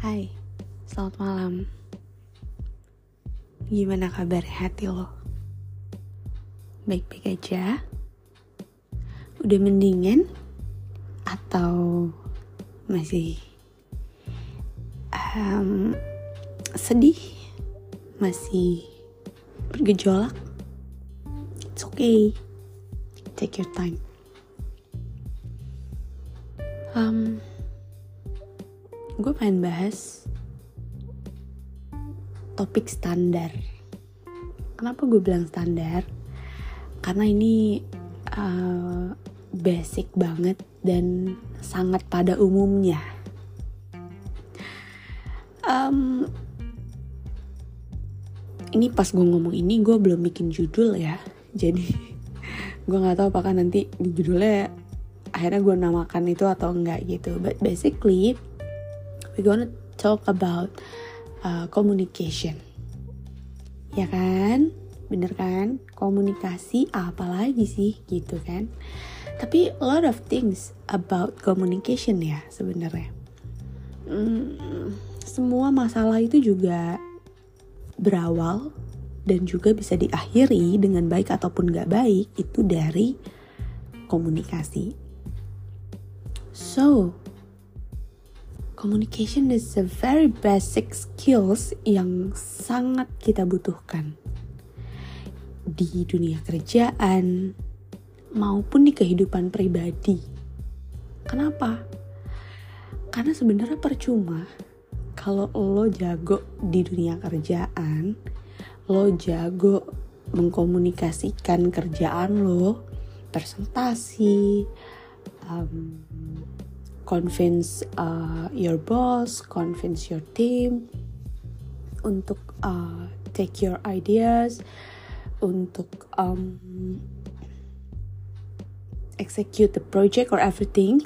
Hai, selamat malam. Gimana kabar hati lo? Baik-baik aja? Udah mendingan? Atau masih um, sedih? Masih bergejolak? It's okay. Take your time. Um, gue pengen bahas topik standar. Kenapa gue bilang standar? Karena ini uh, basic banget dan sangat pada umumnya. Um, ini pas gue ngomong ini gue belum bikin judul ya, jadi gue nggak tahu apakah nanti di judulnya akhirnya gue namakan itu atau enggak gitu. But basically we're gonna talk about uh, communication. Ya kan? Bener kan? Komunikasi apalagi sih gitu kan? Tapi a lot of things about communication ya sebenarnya. Hmm, semua masalah itu juga berawal dan juga bisa diakhiri dengan baik ataupun gak baik itu dari komunikasi. So, communication is a very basic skills yang sangat kita butuhkan di dunia kerjaan maupun di kehidupan pribadi. Kenapa? Karena sebenarnya percuma kalau lo jago di dunia kerjaan, lo jago mengkomunikasikan kerjaan lo, presentasi, um, convince uh, your boss, convince your team untuk uh, take your ideas, untuk um, execute the project or everything.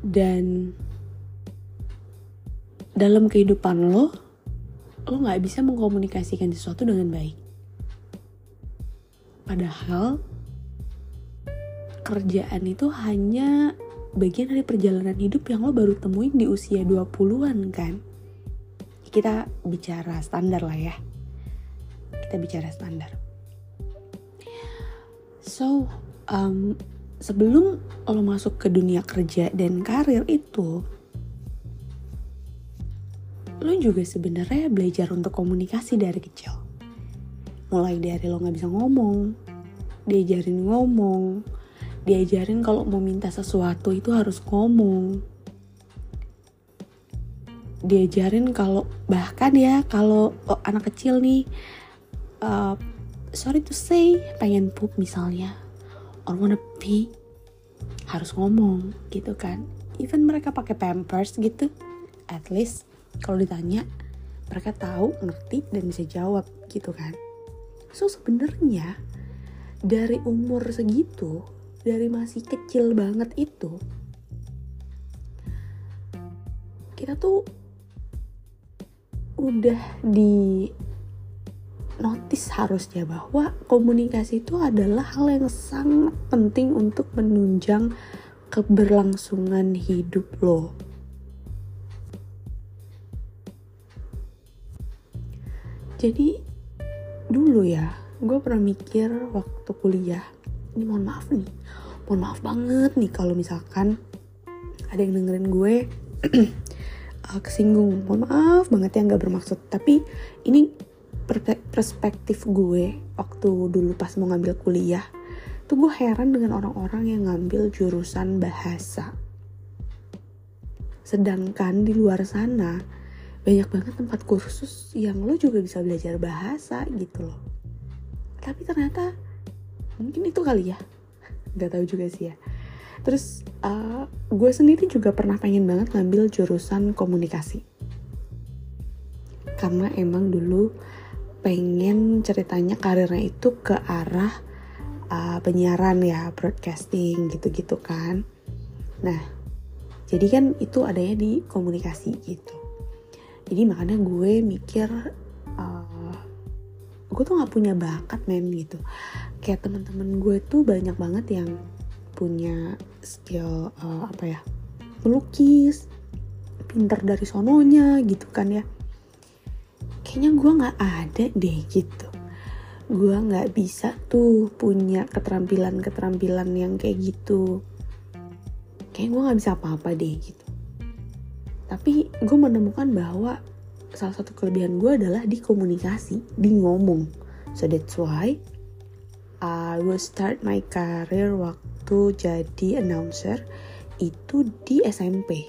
Dan dalam kehidupan lo, lo nggak bisa mengkomunikasikan sesuatu dengan baik. Padahal kerjaan itu hanya bagian dari perjalanan hidup yang lo baru temuin di usia 20-an kan? Kita bicara standar lah ya. Kita bicara standar. So um, sebelum lo masuk ke dunia kerja dan karir itu lo juga sebenarnya belajar untuk komunikasi dari kecil. Mulai dari lo nggak bisa ngomong diajarin ngomong diajarin kalau mau minta sesuatu itu harus ngomong. Diajarin kalau bahkan ya kalau oh, anak kecil nih uh, sorry to say pengen pup misalnya. Or wanna pee harus ngomong gitu kan. Even mereka pakai pampers gitu at least kalau ditanya mereka tahu ngerti dan bisa jawab gitu kan. So sebenarnya dari umur segitu dari masih kecil banget itu kita tuh udah di notice harusnya bahwa komunikasi itu adalah hal yang sangat penting untuk menunjang keberlangsungan hidup lo. Jadi dulu ya, gue pernah mikir waktu kuliah, ini mohon maaf nih mohon maaf banget nih kalau misalkan ada yang dengerin gue. Uh, kesinggung. Mohon maaf banget ya nggak bermaksud. Tapi ini perspektif gue waktu dulu pas mau ngambil kuliah tuh gue heran dengan orang-orang yang ngambil jurusan bahasa. Sedangkan di luar sana banyak banget tempat kursus yang lo juga bisa belajar bahasa gitu loh. Tapi ternyata mungkin itu kali ya nggak tahu juga sih ya. Terus uh, gue sendiri juga pernah pengen banget ngambil jurusan komunikasi. Karena emang dulu pengen ceritanya karirnya itu ke arah uh, penyiaran ya broadcasting gitu-gitu kan. Nah jadi kan itu adanya di komunikasi gitu. Jadi makanya gue mikir uh, gue tuh nggak punya bakat men gitu kayak teman-teman gue tuh banyak banget yang punya skill uh, apa ya melukis pinter dari sononya gitu kan ya. Kayaknya gue nggak ada deh gitu. Gue nggak bisa tuh punya keterampilan keterampilan yang kayak gitu. Kayak gue nggak bisa apa-apa deh gitu. Tapi gue menemukan bahwa salah satu kelebihan gue adalah di komunikasi di ngomong. So that's why I will start my career waktu jadi announcer itu di SMP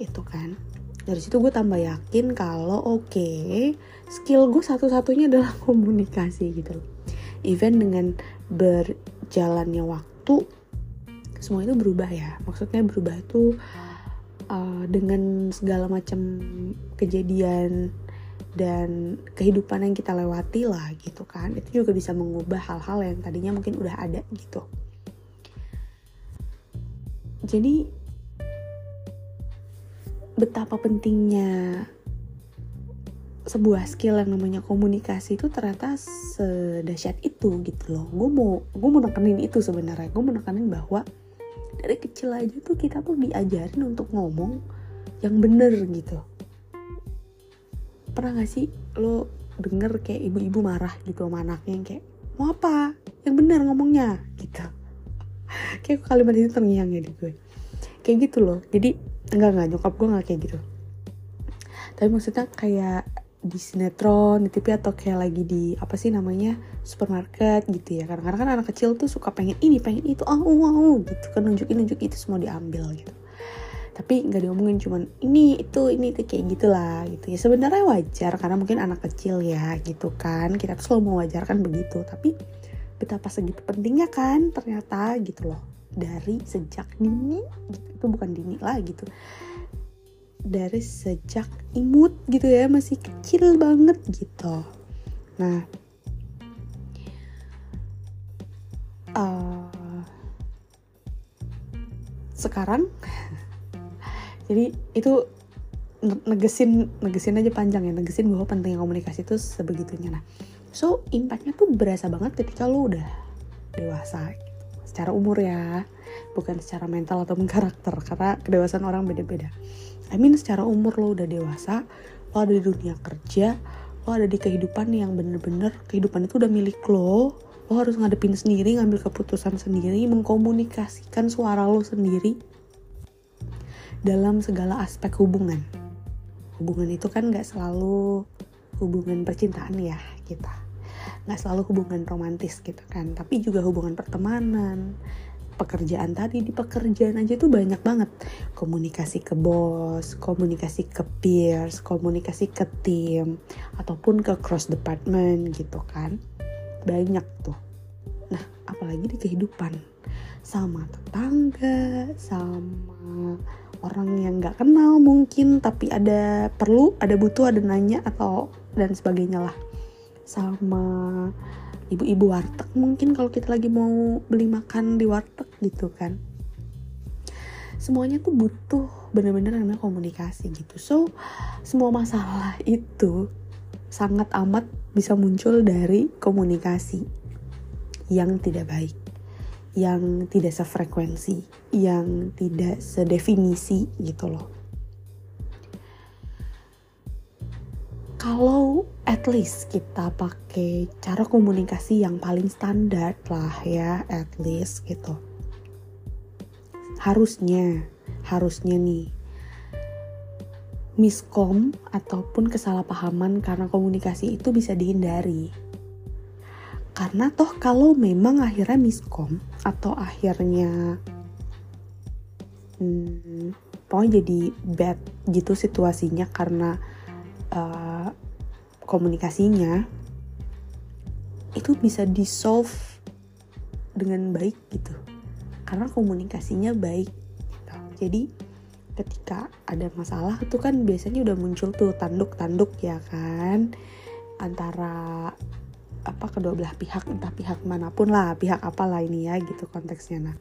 gitu kan. Dari situ gue tambah yakin kalau oke okay, skill gue satu-satunya adalah komunikasi gitu loh. Even dengan berjalannya waktu semua itu berubah ya. Maksudnya berubah tuh uh, dengan segala macam kejadian dan kehidupan yang kita lewati lah gitu kan. Itu juga bisa mengubah hal-hal yang tadinya mungkin udah ada gitu. Jadi betapa pentingnya sebuah skill yang namanya komunikasi itu ternyata sedahsyat itu gitu loh. Gue mau gue mau nekenin itu sebenarnya. Gue mau nekenin bahwa dari kecil aja tuh kita tuh diajarin untuk ngomong yang bener gitu pernah gak sih lo denger kayak ibu-ibu marah gitu sama anaknya yang kayak mau apa? Yang bener ngomongnya gitu. Kayak kalimat itu terngiang ya di gue. Kayak gitu loh. Jadi enggak enggak nyokap gue nggak kayak gitu. Tapi maksudnya kayak di sinetron di TV atau kayak lagi di apa sih namanya supermarket gitu ya. Karena kan anak kecil tuh suka pengen ini pengen itu oh wow gitu kan nunjukin nunjuk itu semua diambil gitu tapi nggak diomongin cuman ini itu ini itu kayak gitulah gitu. Ya sebenarnya wajar karena mungkin anak kecil ya gitu kan. Kita tuh selalu mewajarkan begitu tapi betapa segitu pentingnya kan ternyata gitu loh. Dari sejak dini gitu. itu bukan dini lah gitu. Dari sejak imut gitu ya masih kecil banget gitu. Nah uh, sekarang jadi itu negesin negesin aja panjang ya. Negesin bahwa pentingnya komunikasi itu sebegitunya. Nah so impactnya tuh berasa banget ketika lo udah dewasa secara umur ya bukan secara mental atau karakter karena kedewasaan orang beda-beda. I mean secara umur lo udah dewasa lo ada di dunia kerja lo ada di kehidupan yang bener-bener kehidupan itu udah milik lo lo harus ngadepin sendiri ngambil keputusan sendiri mengkomunikasikan suara lo sendiri dalam segala aspek hubungan. Hubungan itu kan gak selalu hubungan percintaan ya kita. Nggak selalu hubungan romantis gitu kan. Tapi juga hubungan pertemanan pekerjaan tadi di pekerjaan aja tuh banyak banget. Komunikasi ke bos komunikasi ke peers komunikasi ke tim ataupun ke cross department gitu kan. Banyak tuh. Nah apalagi di kehidupan. Sama tetangga sama orang yang nggak kenal mungkin tapi ada perlu ada butuh ada nanya atau dan sebagainya lah. Sama ibu-ibu warteg mungkin kalau kita lagi mau beli makan di warteg gitu kan. Semuanya tuh butuh bener-bener namanya komunikasi gitu. So semua masalah itu sangat amat bisa muncul dari komunikasi yang tidak baik yang tidak sefrekuensi yang tidak sedefinisi gitu loh. Kalau at least kita pakai cara komunikasi yang paling standar lah ya at least gitu. Harusnya harusnya nih miskom ataupun kesalahpahaman karena komunikasi itu bisa dihindari karena toh kalau memang akhirnya miskom atau akhirnya hmm, pokoknya jadi bad gitu situasinya karena uh, komunikasinya itu bisa di solve dengan baik gitu karena komunikasinya baik gitu. jadi ketika ada masalah itu kan biasanya udah muncul tuh tanduk-tanduk ya kan antara apa kedua belah pihak entah pihak mana pun lah pihak apalah ini ya gitu konteksnya. Nah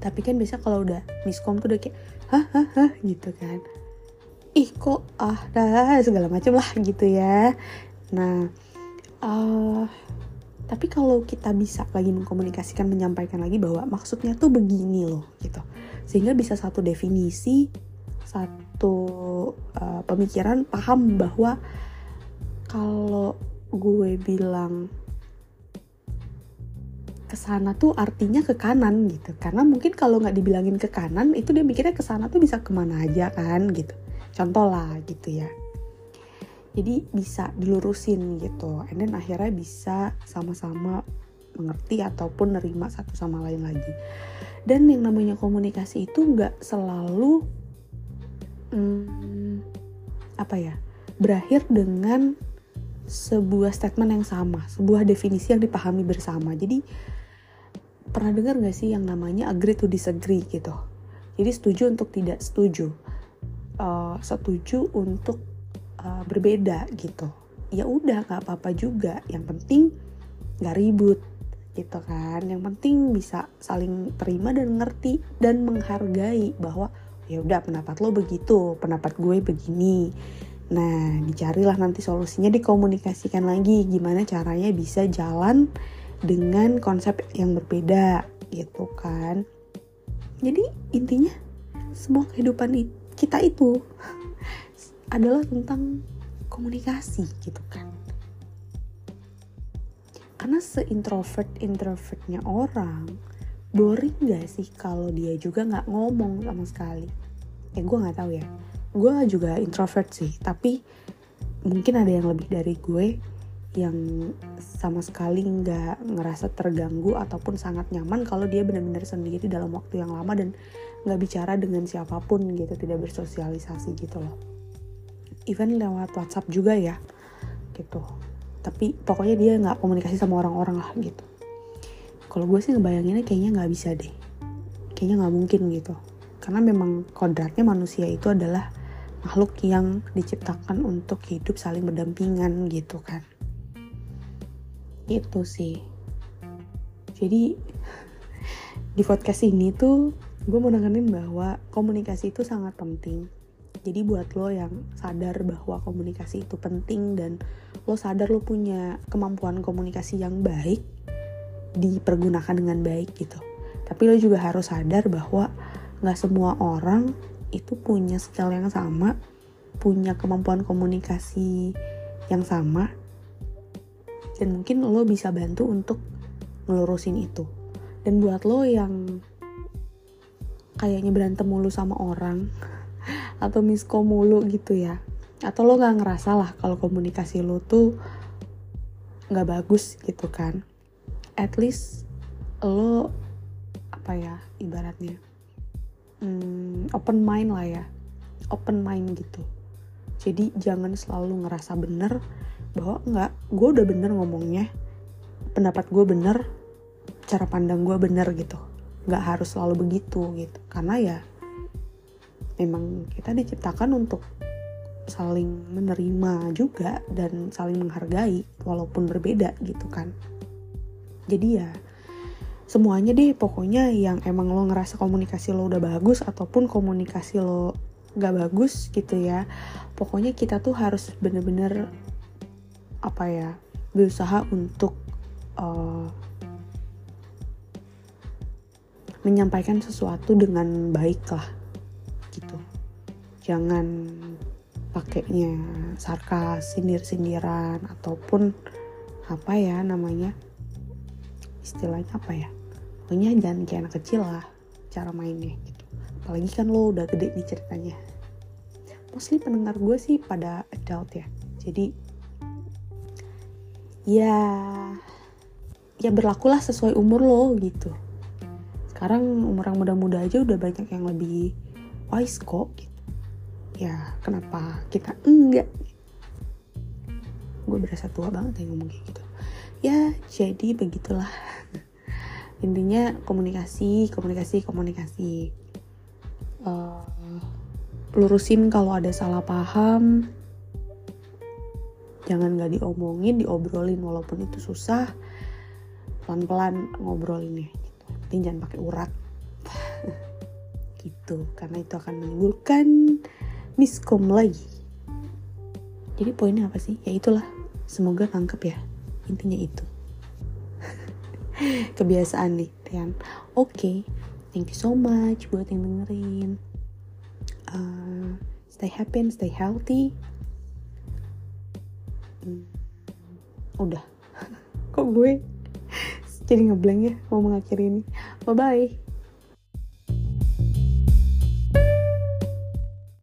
tapi kan biasa kalau udah miskom tuh udah kayak hah hah hah gitu kan. Ih kok ah dah segala macam lah gitu ya. Nah uh, tapi kalau kita bisa lagi mengkomunikasikan menyampaikan lagi bahwa maksudnya tuh begini loh gitu. Sehingga bisa satu definisi satu uh, pemikiran paham bahwa kalau gue bilang ke sana tuh artinya ke kanan gitu. Karena mungkin kalau nggak dibilangin ke kanan itu dia mikirnya ke sana tuh bisa ke mana aja kan gitu. Contoh lah gitu ya. Jadi bisa dilurusin gitu. And then akhirnya bisa sama-sama mengerti ataupun nerima satu sama lain lagi. Dan yang namanya komunikasi itu nggak selalu hmm, apa ya berakhir dengan sebuah statement yang sama sebuah definisi yang dipahami bersama. Jadi pernah dengar gak sih yang namanya agree to disagree gitu? Jadi setuju untuk tidak setuju. Uh, setuju untuk uh, berbeda gitu. Ya udah nggak apa-apa juga. Yang penting nggak ribut gitu kan. Yang penting bisa saling terima dan ngerti dan menghargai bahwa ya udah pendapat lo begitu pendapat gue begini nah dicarilah nanti solusinya dikomunikasikan lagi gimana caranya bisa jalan dengan konsep yang berbeda gitu kan. Jadi intinya semua kehidupan kita itu adalah tentang komunikasi gitu kan. Karena seintrovert introvertnya orang boring gak sih kalau dia juga nggak ngomong sama sekali? Ya gue nggak tahu ya gue juga introvert sih tapi mungkin ada yang lebih dari gue yang sama sekali nggak ngerasa terganggu ataupun sangat nyaman kalau dia benar-benar sendiri dalam waktu yang lama dan nggak bicara dengan siapa pun gitu tidak bersosialisasi gitu loh. Even lewat WhatsApp juga ya gitu. Tapi pokoknya dia nggak komunikasi sama orang-orang lah gitu. Kalau gue sih ngebayanginnya kayaknya nggak bisa deh. Kayaknya nggak mungkin gitu. Karena memang kodratnya manusia itu adalah makhluk yang diciptakan untuk hidup saling berdampingan gitu kan. Itu sih. Jadi di podcast ini tuh gue mau nekenin bahwa komunikasi itu sangat penting. Jadi buat lo yang sadar bahwa komunikasi itu penting dan lo sadar lo punya kemampuan komunikasi yang baik dipergunakan dengan baik gitu. Tapi lo juga harus sadar bahwa nggak semua orang itu punya skill yang sama punya kemampuan komunikasi yang sama dan mungkin lo bisa bantu untuk ngelurusin itu. Dan buat lo yang kayaknya berantem mulu sama orang atau miskom mulu gitu ya atau lo gak ngerasa lah kalau komunikasi lo tuh gak bagus gitu kan at least lo apa ya ibaratnya hmm, open mind lah ya. Open mind gitu. Jadi jangan selalu ngerasa bener bahwa enggak gue udah bener ngomongnya. Pendapat gue bener cara pandang gue bener gitu. Nggak harus selalu begitu gitu. Karena ya memang kita diciptakan untuk saling menerima juga dan saling menghargai walaupun berbeda gitu kan. Jadi ya semuanya deh pokoknya yang emang lo ngerasa komunikasi lo udah bagus ataupun komunikasi lo gak bagus gitu ya pokoknya kita tuh harus bener-bener apa ya berusaha untuk uh, menyampaikan sesuatu dengan baik lah gitu. Jangan pakainya sarkas sindir-sindiran ataupun apa ya namanya istilahnya apa ya pokoknya jangan kayak anak kecil lah cara mainnya gitu. Apalagi kan lo udah gede nih ceritanya. Mostly pendengar gue sih pada adult ya. Jadi ya ya berlakulah sesuai umur lo gitu. Sekarang umur yang muda-muda aja udah banyak yang lebih wise kok gitu. Ya kenapa kita enggak? Gue berasa tua banget ya ngomong kayak gitu. Ya jadi begitulah intinya komunikasi komunikasi komunikasi. Uh, lurusin kalau ada salah paham. Jangan gak diomongin diobrolin walaupun itu susah. Pelan-pelan ngobrolinnya. Gitu jangan pakai urat. Gitu karena itu akan menimbulkan miskom lagi. Jadi poinnya apa sih? Ya itulah. Semoga tangkep ya. Intinya itu kebiasaan nih Tian oke okay. thank you so much buat yang dengerin. Uh, stay happy and stay healthy. Hmm, udah. Kok gue jadi ngeblank ya mau mengakhiri ini? Bye bye